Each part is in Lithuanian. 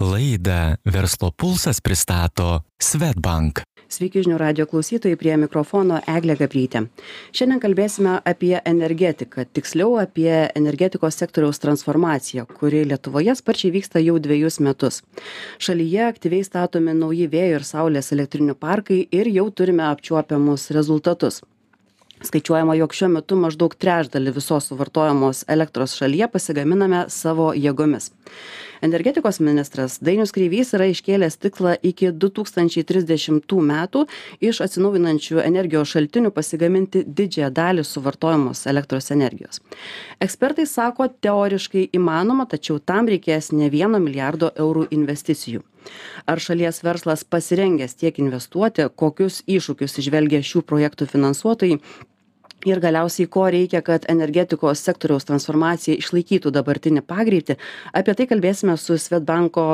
Laidą Verslo pulsas pristato Svetbank. Sveiki žinių radio klausytojai prie mikrofono Eglė Gabrytė. Šiandien kalbėsime apie energetiką, tiksliau apie energetikos sektoriaus transformaciją, kuri Lietuvoje sparčiai vyksta jau dviejus metus. Šalyje aktyviai statomi nauji vėjo ir saulės elektrinių parkai ir jau turime apčiuopiamus rezultatus. Skaičiuojama, jog šiuo metu maždaug trečdalį visos suvartojamos elektros šalyje pasigaminame savo jėgomis. Energetikos ministras dainius kreivys yra iškėlęs tikslą iki du tūkstančiai trisdešimtų metų iš atsinaujinančių energijos šaltinių pasigaminti didžiąją dalį suvartojamos elektros energijos. Ekspertai sako teoriškai įmanoma tačiau tam reikės ne vieno milijardo eurų investicijų. Ar šalies verslas pasirengęs tiek investuoti kokius iššūkius įžvelgia šių projektų finansuotojai ir galiausiai ko reikia kad energetikos sektoriaus transformacija išlaikytų dabartinį pagreitį. Apie tai kalbėsime su svedbanko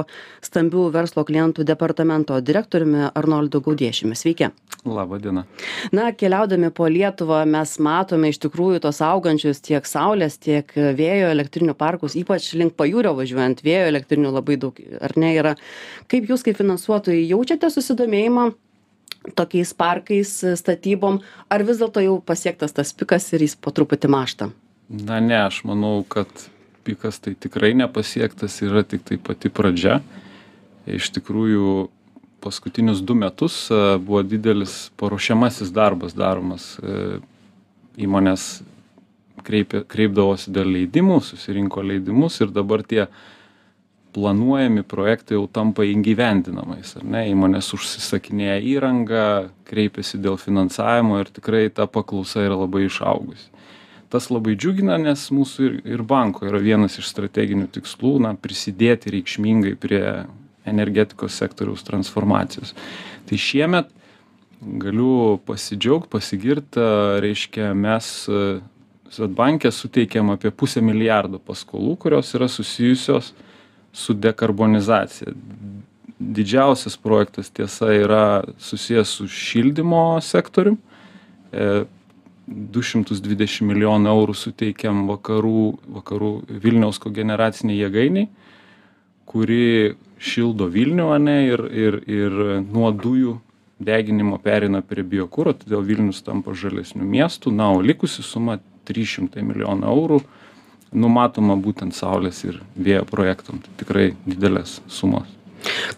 stambių verslo klientų departamento direktoriumi arnoldu gaudiešiumi. Sveiki. Laba diena na keliaudami po lietuvą mes matome iš tikrųjų tuos augančius tiek saulės tiek vėjo elektrinių parkus ypač link pajūrio važiuojant. Vėjo elektrinių labai daug ar ne yra. Kaip jūs kaip finansuotojai jaučiate susidomėjimą tokiais parkais statybom. Ar vis dėlto jau pasiektas tas pikas ir jis po truputį mąžta? Na ne aš manau kad pikas tai tikrai nepasiektas yra tiktai pati pradžia. Iš tikrųjų paskutinius du metus e, buvo didelis paruošiamasis darbas daromas e, įmonės kreipė kreipdavosi dėl leidimų susirinko leidimus ir dabar tie planuojami projektai jau tampa įgyvendinamais ar ne? Įmonės užsisakinėja įrangą kreipiasi dėl finansavimo ir tikrai ta paklausa yra labai išaugusi. Tas labai džiugina nes mūsų ir ir banko yra vienas iš strateginių tikslų na prisidėti reikšmingai prie energetikos sektoriaus transformacijos. Tai šiemet galiu pasidžiaugt pasigirt reiškia mes svedbanke suteikėm apie pusę milijardo paskolų kurios yra susijusios su dekarbonizacija. Didžiausias projektas tiesa yra susijęs su šildymo sektorium. 220 e, milijonų eurų suteikiam vakarų, vakarų Vilniaus kogeneraciniai jėgainiai, kuri šildo Vilnių ne, ir, ir, ir nuo dujų deginimo perina prie biokūro, todėl Vilnius tampa žalesnių miestų. Na, o likusi suma 300 milijonų eurų numatoma būtent saulės ir vėjo projektam. Tai tikrai didelės sumos.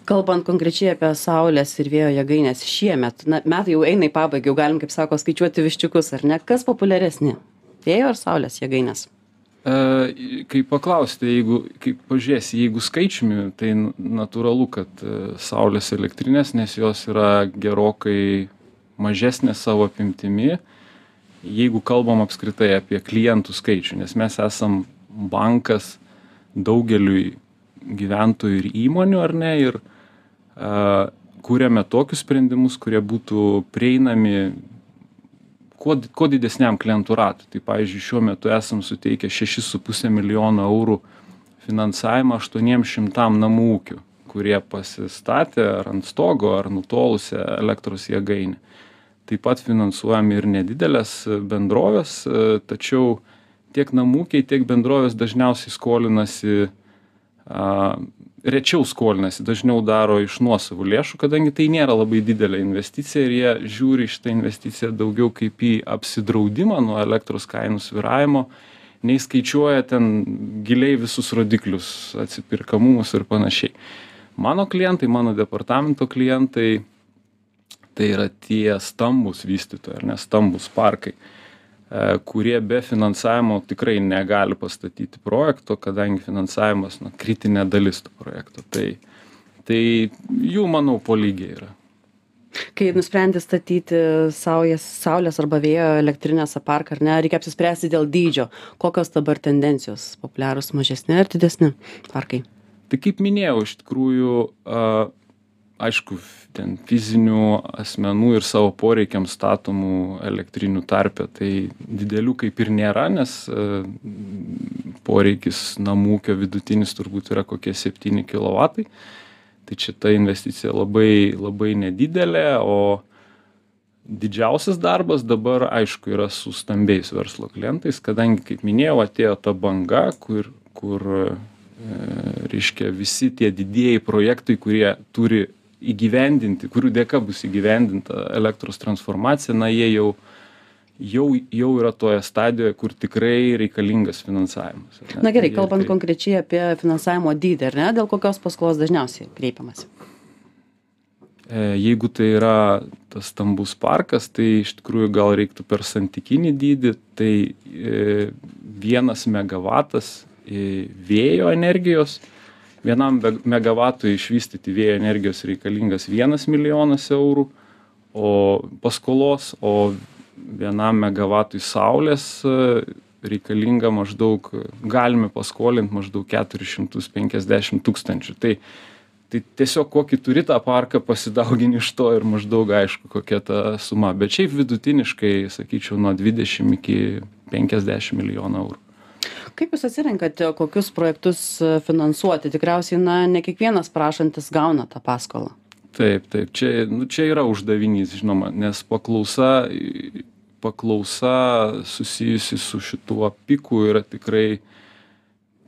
Kalbant konkrečiai apie saulės ir vėjo jėgainės šiemet, na, metai jau eina į pabaigą, jau galim, kaip sako, skaičiuoti viščiukus, ar ne? Kas populiaresni? Vėjo ar saulės jėgainės? E, kai paklausite, jeigu, kaip pažiūrėsi, jeigu skaičiumi, tai natūralu, kad e, saulės elektrinės, nes jos yra gerokai mažesnės savo apimtimi, e, jeigu kalbam apskritai apie klientų skaičių nes mes esam bankas daugeliui gyventojų ir įmonių ar ne ir a, kuriame tokius sprendimus kurie būtų prieinami kuo, kuo didesniam klientų ratui. Tai pavyzdžiui, šiuo metu esam suteikę 6,5 milijono eurų finansavimą 800 namų ūkių, kurie pasistatė ar ant stogo, ar nutolusią elektros jėgainę taip pat finansuojam ir nedideles bendroves tačiau tiek namų ūkiai tiek bendrovės dažniausiai skolinasi rečiau skolinasi dažniau daro iš nuosavų lėšų kadangi tai nėra labai didelė investicija ir jie žiūri šitą investiciją daugiau kaip į apsidraudimą nuo elektros kainų svyravimo nei skaičiuoja ten giliai visus rodiklius atsipirkamumus ir panašiai. Mano klientai mano departamento klientai tai yra tie stambūs vystytojai ar ne stambūs parkai e, kurie be finansavimo tikrai negali pastatyti projekto kadangi finansavimas na kritinė dalis to projekto. Tai tai jų manau po lygiai yra. Kai nusprendi statyti saujės saulės arba vėjo elektrinėse parką ar ne reikia apsispręsti dėl dydžio. Kokios dabar tendencijos? Populiarūs mažesni ar didesni parkai? Tai kaip minėjau iš tikrųjų a aišku ten fizinių asmenų ir savo poreikiams statomų elektrinių tarpe tai didelių kaip ir nėra nes e, poreikis namų ūkio vidutinis turbūt yra kokie septyni kilovatai. Tai čia ta investicija labai labai nedidelė o didžiausias darbas dabar aišku yra su stambiais verslo klientais kadangi kaip minėjau atėjo ta banga kur kur reiškia visi tie didieji projektai kurie turi įgyvendinti kurių dėka bus įgyvendinta elektros transformacija na jie jau jau jau yra toje stadijoje kur tikrai reikalingas finansavimas na gerai kalbant konkrečiai apie finansavimo dydį ar ne dėl kokios paskolos dažniausiai kreipiamasi? E, jeigu tai yra tas stambus parkas tai iš tikrųjų gal reiktų per santykinį dydį tai e, vienas megavatas e, vėjo energijos vienam megavatui išvystyti vėjo energijos reikalingas vienas milijonas eurų o paskolos o vienam megavatui saulės e, reikalinga maždaug galime paskolint maždaug keturis šimtus penkiasdešim tūkstančių. Tai tai tiesiog kokį turi tą parką pasidaugini iš to ir maždaug aišku kokia ta suma. Bet šiaip vidutiniškai sakyčiau nuo dvidešim iki penkiasdešim milijonų eurų kaip jūs atsirenkate kokius projektus e, finansuoti? Tikriausiai na ne kiekvienas prašantis gauna tą paskolą. Taip taip. Čia nu čia yra uždavinys žinoma nes paklausa paklausa susijusi su šituo piku yra tikrai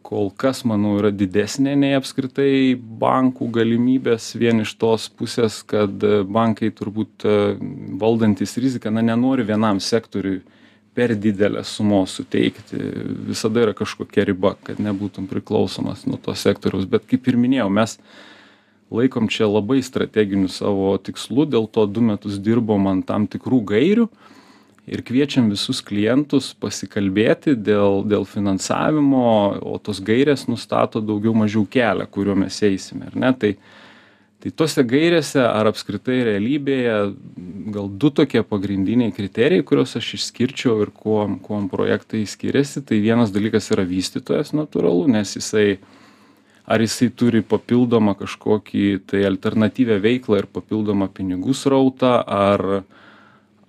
kol kas manau yra didesnė nei apskritai bankų galimybės. Vien iš tos pusės kad bankai turbūt e, valdantys riziką na nenori vienam sektoriui per didelės sumos suteikti visada yra kažkokia riba kad nebūtum priklausomas nuo to sektoriaus. Bet kaip ir minėjau mes laikom čia labai strateginiu savo tikslu dėl to du metus dirbom ant tam tikrų gairių ir kviečiam visus klientus pasikalbėti dėl dėl finansavimo o tos gairės nustato daugiau mažiau kelią kuriuo mes eisime ar ne? Tai tai tose gairėse ar apskritai realybėje gal du tokie pagrindiniai kriterijai kuriuos aš išskirčiau ir kuom kuom projektai skiriasi. Tai vienas dalykas yra vystytojas natūralu nes jisai ar jisai turi papildomą kažkokį tai alternatyvią veiklą ir papildomą pinigų srautą ar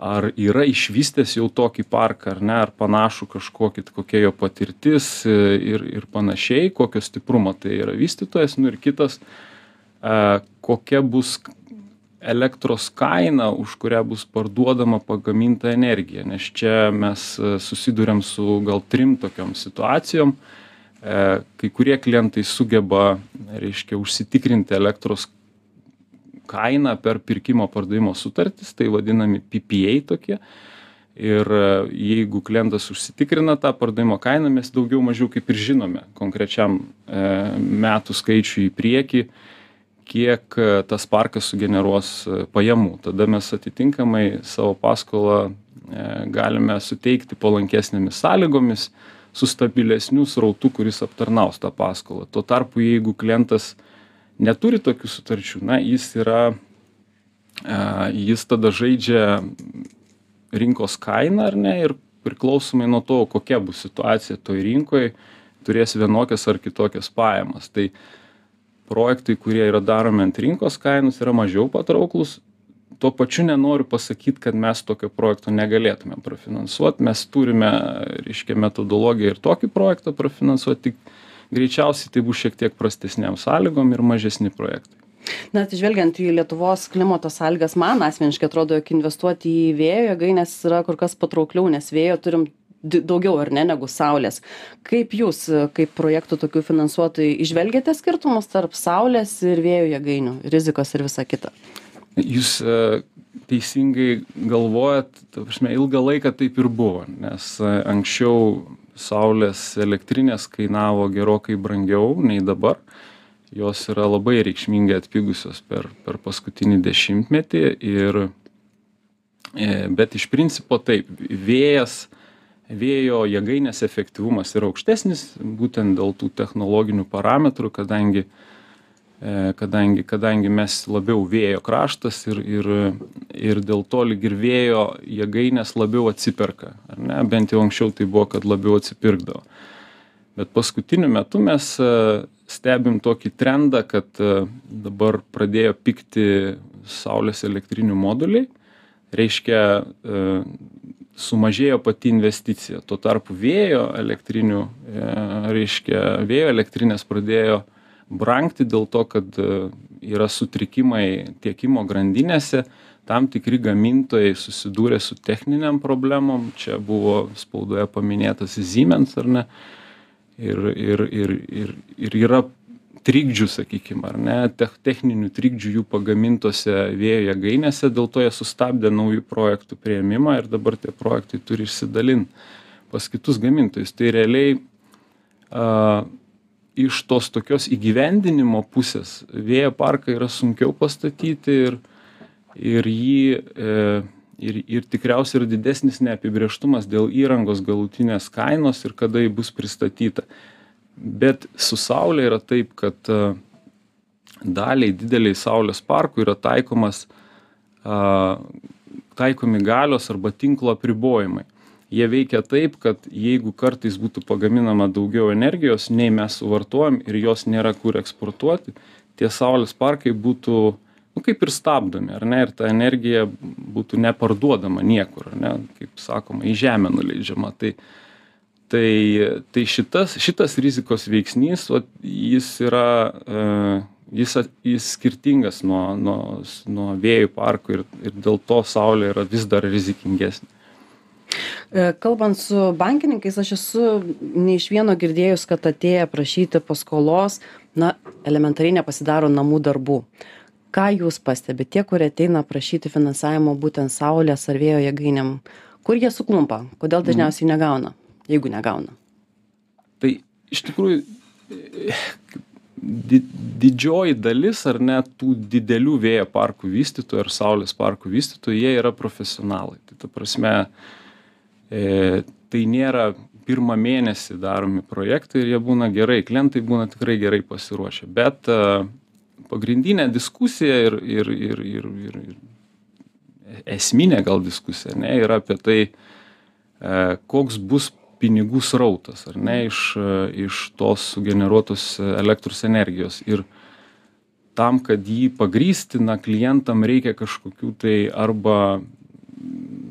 ar yra išvystęs jau tokį parką ar ne ar panašų kažkokį kokia jo patirtis ir ir panašiai kokio stiprumo tai yra vystytojas nu ir kitas kokia bus elektros kaina už kurią bus parduodama pagaminta energija. Nes čia mes susiduriam su gal trim tokiom situacijom. Kai kurie klientai sugeba reiškia užsitikrinti elektros kainą per pirkimo pardavimo sutartis tai vadinami ppa tokie. Ir jeigu klientas užsitikrina tą pardavimo kainą mes daugiau mažiau kaip ir žinome konkrečiam metų skaičiui į priekį kiek e, tas parkas sugeneruos e, pajamų. Tada mes atitinkamai savo paskolą e, galime suteikti palankesnėmis sąlygomis su stabilesniu srautu kuris aptarnaus tą paskolą. Tuo tarpu jeigu klientas neturi tokių sutarčių na jis yra jis tada žaidžia rinkos kainą ar ne ir priklausomai nuo to kokia bus situacija toj rinkoj turės vienokias ar kitokias pajamas. Tai projektai kurie yra daromi ant rinkos kainos yra mažiau patrauklūs tuo pačiu nenoriu pasakyt kad mes tokio projekto negalėtumėm prafinansuot. Mes turime reiškia metodologiją ir tokį projektą prafinansuot tik greičiausiai tai bus šiek tiek prastesnėm sąlygom ir mažesni projektai. Na atsižvelgiant į lietuvos klimato sąlygas man asmeniškai atrodo jog investuoti į vėjo jėgaines yra kur kas patraukliau nes vėjo turim daugiau ar ne negu saulės. Kaip jūs kaip projektų tokių finansuotojai įžvelgiate skirtumus tarp saulės ir vėjo jėgainių rizikos ir visa kita? Jūs e, teisingai galvojat ta prasme ilgą laiką taip ir buvo nes e, anksčiau saulės elektrinės kainavo gerokai brangiau nei dabar. Jos yra labai reikšmingai atpigusios per per paskutinį dešimtmetį ir e, bet iš principo taip vėjas vėjo jėgainės efektyvumas yra aukštesnis būtent dėl tų technologinių parametrų kadangi e, kadangi kadangi mes labiau vėjo kraštas ir ir ir dėl to lyg ir vėjo jėgainės labiau atsiperka ne? Bent jau anksčiau tai buvo kad labiau atsipirkdavo. Bet paskutiniu metu mes e, stebim tokį trendą kad e, dabar pradėjo pigti saulės elektrinių moduliai. Reiškia sumažėjo pati investicija. Tuo tarpu vėjo elektrinių e, reiškia vėjo elektrinės pradėjo brangti dėl to kad e, yra sutrikimai tiekimo grandinėse. Tam tikri gamintojai susidūrė su techninėm problemom. Čia buvo spaudoje paminėtas siemens ar ne? Ir ir ir ir ir yra trikdžių sakykim ar ne tech techninių trikdžių jų pagamintose vėjo jėgainėse dėl to jie sustabdė naujų projektų priėmimą ir dabar tie projektai turi išsidalint pas kitus gamintojus. Tai realiai a, iš tos tokios įgyvendinimo pusės vėjo parką yra sunkiau pastatyti ir, ir jį e, ir, ir tikriausiai yra didesnis neapibrieštumas dėl įrangos galutinės kainos ir kada ji bus pristatyta bet su saule yra taip kad a, daliai dideliai saulės parkų yra taikomas taikomi galios arba tinklo apribojimai. Jie veikia taip, kad jeigu kartais būtų pagaminama daugiau energijos, nei mes suvartojam ir jos nėra kur eksportuoti, tie saulės parkai būtų, nu, kaip ir stabdomi, ar ne, ir ta energija būtų neparduodama niekur, ne, kaip sakoma, į žemę nuleidžiama. Tai, uh, tai tai šitas šitas rizikos veiksnys vat jis yra e, jis jis skirtingas nuo nuo nuo vėjų parkų ir ir dėl to saulė yra vis dar rizikingesnė e, Kalbant su bankininkais, aš esu ne iš vieno girdėjus, kad atėję prašyti paskolos, na, elementariai nepasidaro namų darbų. Ką jūs pastebite, tie, kurie ateina prašyti finansavimo būtent saulės ar vėjo jėgainėm, kur jie suklumpa, kodėl dažniausiai negauna? Jeigu negauna? Tai iš tikrųjų di, didžioji dalis ar net tų didelių vėjo parkų vystytojų ar saulės parkų vystytojų, jie yra profesionalai. Tai ta prasme, e, tai nėra pirmą mėnesį daromi projektai ir jie būna gerai, klientai būna tikrai gerai pasiruošę. Bet e, pagrindinė diskusija ir, ir, ir, ir, ir, ir esminė gal diskusija ne, yra apie tai, e, koks bus pinigų srautas ar ne iš iš tos sugeneruotos elektros energijos. Ir tam kad jį pagrįsti na klientam reikia kažkokių tai arba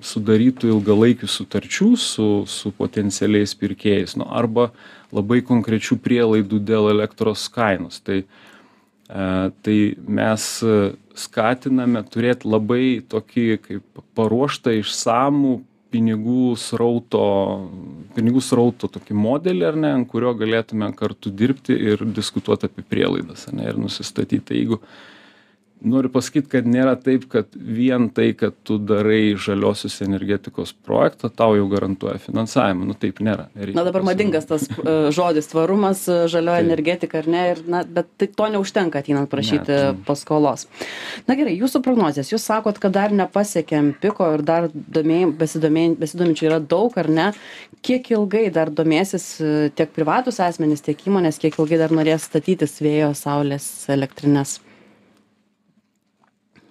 sudarytų ilgalaikių sutarčių su su potencialiais pirkėjais nu arba labai konkrečių prielaidų dėl elektros kainos. Tai e tai mes skatiname turėt labai tokį kaip paruoštą išsamų pinigų srauto pinigų srauto tokį modelį ar ne ant kurio galėtume kartu dirbti ir diskutuot apie prielaidas ane ir nusistatyt. Tai jeigu noriu pasakyt kad nėra taip kad vien tai kad tu darai žaliosios energetikos projektą tau jau garantuoja finansavimą. Nu taip nėra. Na dabar madingas tas e, žodis tvarumas e, žalioji energetika ar ne? Ir na bet tai to neužtenka ateinant prašyti paskolos. Na gerai jūsų prognozės. Jūs sakot kad dar nepasiekėm piko ir dar domėj besidomėj besidominčių yra daug ar ne? Kiek ilgai dar domėsis e, tiek privatūs asmenys tiek įmonės kiek ilgai dar norės statytis vėjo saulės elektrines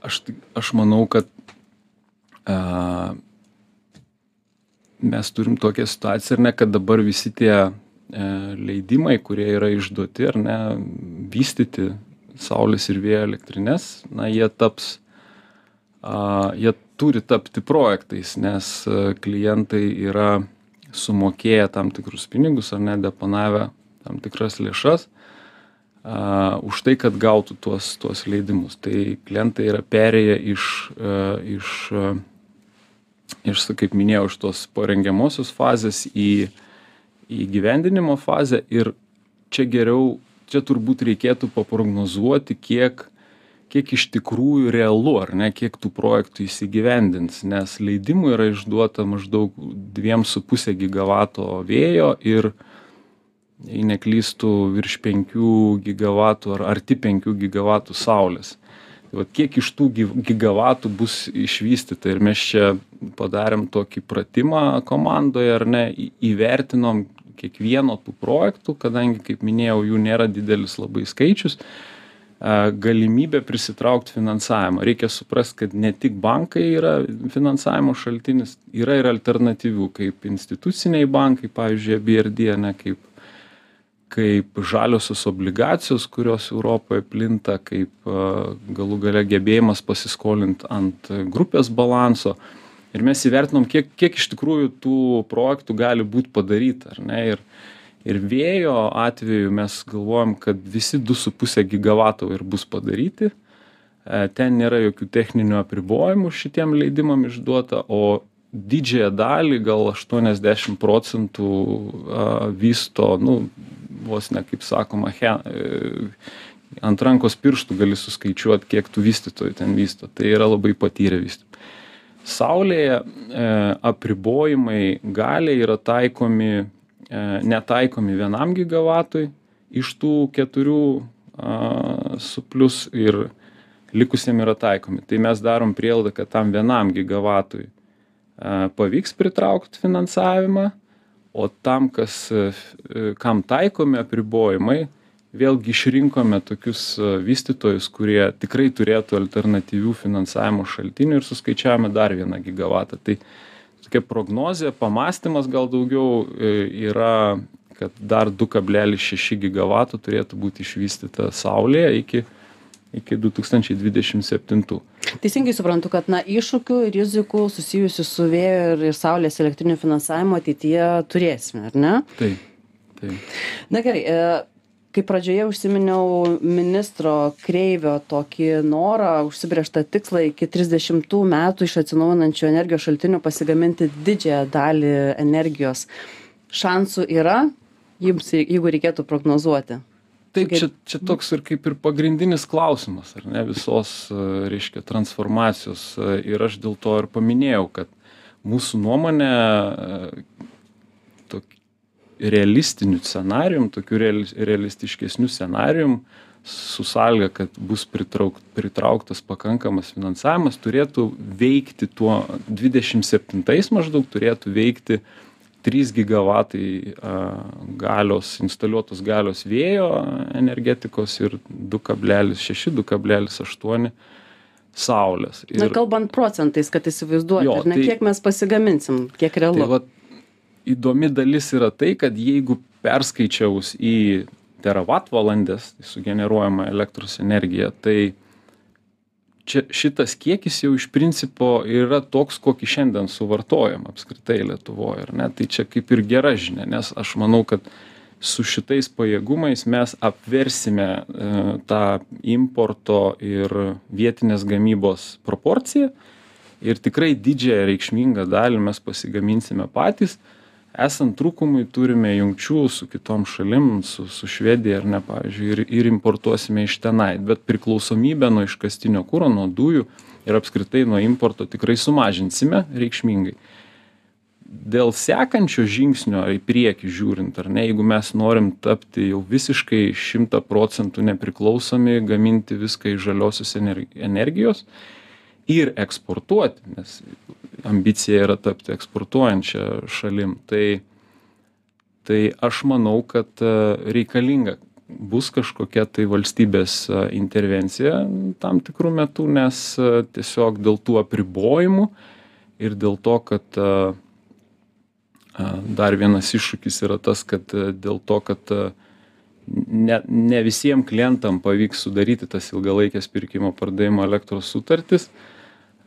aš aš manau kad a, mes turim tokią situaciją ar ne kad dabar visi tie e, leidimai kurie yra išduoti ar ne vystyti saulės ir vėjo elektrines na jie taps a, jie turi tapti projektais nes a, klientai yra sumokėję tam tikrus pinigus ar ne deponavę tam tikras lėšas a, už tai, kad gautų tuos, tuos leidimus. Tai klientai yra perėję iš, a, iš, a, iš, kaip minėjau, iš tos parengiamosios fazės į, į gyvendinimo fazę ir čia geriau, čia turbūt reikėtų paprognozuoti, kiek, kiek iš tikrųjų realu, ar ne, kiek tų projektų įsigyvendins, nes leidimų yra išduota maždaug 2,5 gigavato vėjo ir jei neklystu virš penkių gigavatų ar arti penkių gigavatų saulės. Tai vat kiek iš tų gi gigavatų bus išvystyta? Ir mes čia padarėm tokį pratimą komandoje ar ne? Įvertinom kiekvieno tų projektų kadangi kaip minėjau jų nėra didelis labai skaičius a galimybę prisitraukt finansavimą reikia suprast kad ne tik bankai yra finansavimo šaltinis yra ir alternatyvių kaip instituciniai bankai pavyzdžiui ebirdi ane kaip kaip žaliosios obligacijos kurios europoje plinta kaip galų gale gebėjimas pasiskolint ant grupės balanso. Ir mes įvertinom kiek kiek iš tikrųjų tų projektų gali būt padaryta ar ne? Ir ir vėjo atveju mes galvojam kad visi du su puse gigavato ir bus padaryti. E, ten nėra jokių techninių apribojimų šitiem leidimam išduota o didžiąją dalį, gal 80 procentų vysto, nu, vos ne kaip sakoma, he, ant rankos pirštų gali suskaičiuoti, kiek tų vystytojų ten vysto. Tai yra labai patyrę vystytojai. Saulėje e, apribojimai galiai yra taikomi, e, netaikomi vienam gigavatui iš tų keturių a, su plus ir likusiem yra taikomi. Tai mes darom prielaidą, kad tam vienam gigavatui pavyks pritraukti finansavimą, o tam, kas, a, e, kam taikomi apribojimai, vėlgi išrinkome tokius e, vystytojus kurie tikrai turėtų alternatyvių finansavimo šaltinių ir suskaičiavome dar vieną gigavatą tai tokia prognozė pamąstymas gal daugiau e, yra kad dar du kablelis šeši gigavatų turėtų būti išvystyta saulėje iki iki 2027. Teisingai suprantu, kad na, iššūkių ir rizikų susijusių su vėjo ir, ir saulės elektrinių finansavimo ateityje turėsime, ar ne? Taip. Taip. Na gerai, e, kaip pradžioje užsiminiau ministro kreivio tokį norą užsibrėžtą tikslą iki trisdešimtų metų iš atsinaujinančių energijos šaltinių pasigaminti didžiąją dalį energijos šansų yra jums jeigu reikėtų prognozuoti Taip, čia, čia toks ir kaip ir pagrindinis klausimas, ar ne, visos, reiškia, transformacijos. Ir aš dėl to ir paminėjau, kad mūsų nuomonė realistiniu scenarijum tokiu realistiškesniu scenarijum su sąlyga kad bus pritrauk pritrauktas pakankamas finansavimas turėtų veikti tuo dvidešim septintais maždaug turėtų veikti trys gigavatai a galios instaliuotos galios vėjo energetikos ir du kablelis šeši du kablelis aštuoni saulės. Ir na kalbant procentais kad įsivaizduot ar ne tai, kiek mes pasigaminsim kiek realu? Tai vat įdomi dalis yra tai kad jeigu perskaičiavus į teravatvalandes sugeneruojamą elektros energiją tai čia šitas kiekis jau iš principo yra toks kokį šiandien suvartojam apskritai lietuvoj ar ne? Tai čia kaip ir gera žinia nes aš manau kad su šitais pajėgumais mes apversime e, tą importo ir vietinės gamybos proporciją ir tikrai didžiąją reikšmingą dalį mes pasigaminsime patys esant trūkumui turime jungčių su kitom šalim su su švedija ar ne pavyzdžiui ir ir importuosime iš tenai. Bet priklausomybę nuo iškastinio kuro nuo dujų ir apskritai nuo importo tikrai sumažinsime reikšmingai. Dėl sekančio žingsnio į priekį žiūrint ar ne jeigu mes norim tapti jau visiškai šimtą procentų nepriklausomi gaminti viską iš žaliosios ener energijos ir eksportuoti nes ambicija yra tapti eksportuojančia šalim. Tai tai aš manau kad e, reikalinga. Bus kažkokia tai valstybės e, intervencija tam tikru metu nes e, tiesiog dėl tų apribojimų ir dėl to kad dar vienas iššūkis yra tas kad dėl to kad ne ne visiem klientam pavyks sudaryti tas ilgalaikes pirkimo pardavimo elektros sutartis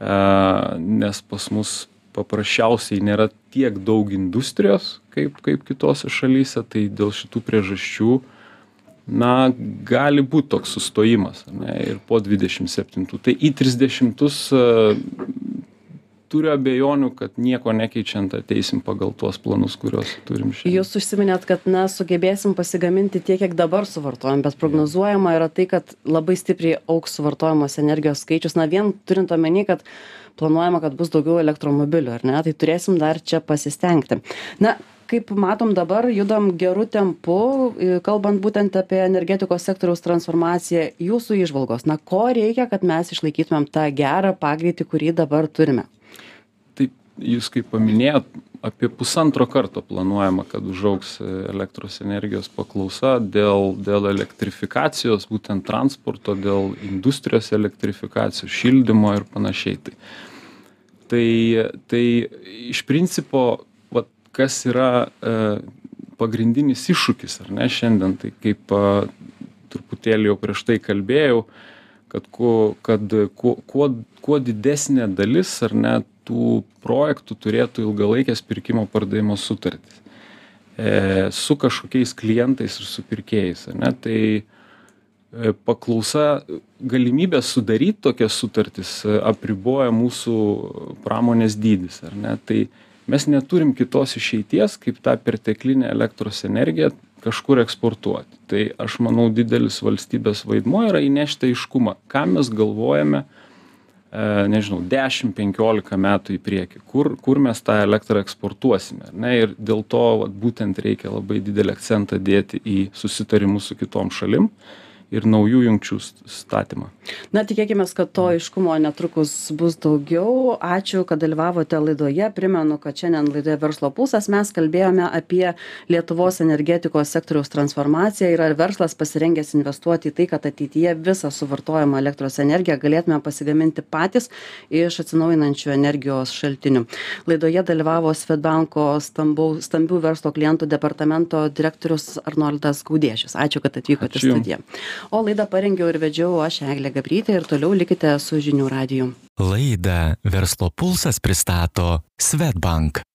nes pas mus paprasčiausiai nėra tiek daug industrijos kaip kaip kitose šalyse tai dėl šitų priežasčių na gali būt toks sustojimas ne ir po dvidešim septintų. Tai į trisdešimtus turiu abejonių kad nieko nekeičiant ateisim pagal tuos planus kuriuos turim šiandien. Jūs užsiminėt kad na sugebėsim pasigaminti tiek kiek dabar suvartojam bet prognozuojama yra tai kad labai stipriai augs suvartojamos energijos skaičius. Na vien turint omeny kad planuojama kad bus daugiau elektromobilių ar ne tai turėsim dar čia pasistengti. Na kaip matom dabar judam geru tempu kalbant būtent apie energetikos sektoriaus transformaciją jūsų įžvalgos. Na ko reikia kad mes išlaikytumėm tą gerą pagreitį kurį dabar turime jūs kaip paminėjot apie pusantro karto planuojama kad užaugs elektros energijos paklausa dėl dėl elektrifikacijos būtent transporto dėl industrijos elektrifikacijos šildymo ir panašiai. Tai tai tai iš principo vat kas yra e, pagrindinis iššūkis ar ne šiandien tai kaip truputėlį jau prieš tai kalbėjau kad kuo kad kuo kuo kuo didesnė dalis ar ne tų projektų turėtų ilgalaikes pirkimo pardavimo sutartis e, su kažkokiais klientais ir su pirkėjais. Ne? Tai e, paklausa galimybė sudaryt tokias sutartis e, apriboja mūsų pramonės dydis ne tai mes neturim kitos išeities kaip tą perteklinę elektros energiją kažkur eksportuoti. Tai aš manau didelis valstybės vaidmuo yra įnešti aiškumą ką mes galvojame e, nežinau dešim penkiolika metų į priekį kur kur mes tą elektrą eksportuosime ne? Ir dėl to vat būtent reikia labai didelį akcentą dėti į susitarimus su kitom šalim ir naujų jungčių statymą. Na, tikėkime, kad to aiškumo netrukus bus daugiau. Ačiū, kad dalyvavote laidoje. Primenu, kad šiandien laidoje Verslo pulsas mes kalbėjome apie Lietuvos energetikos sektoriaus transformaciją ir ar verslas pasirengęs investuoti į tai, kad ateityje visą suvartojamą elektros energiją galėtume pasigaminti patys iš atsinaujinančių energijos šaltinių. Laidoje dalyvavo Svetbanko stambių, verslo klientų departamento direktorius Arnoldas Gaudiešius. Ačiū, kad atvykote į studiją o laidą parengiau ir vedžiau aš eglė gabrytė ir toliau likite su žinių radiju Laidą Verslo pulsas pristato Svetbank.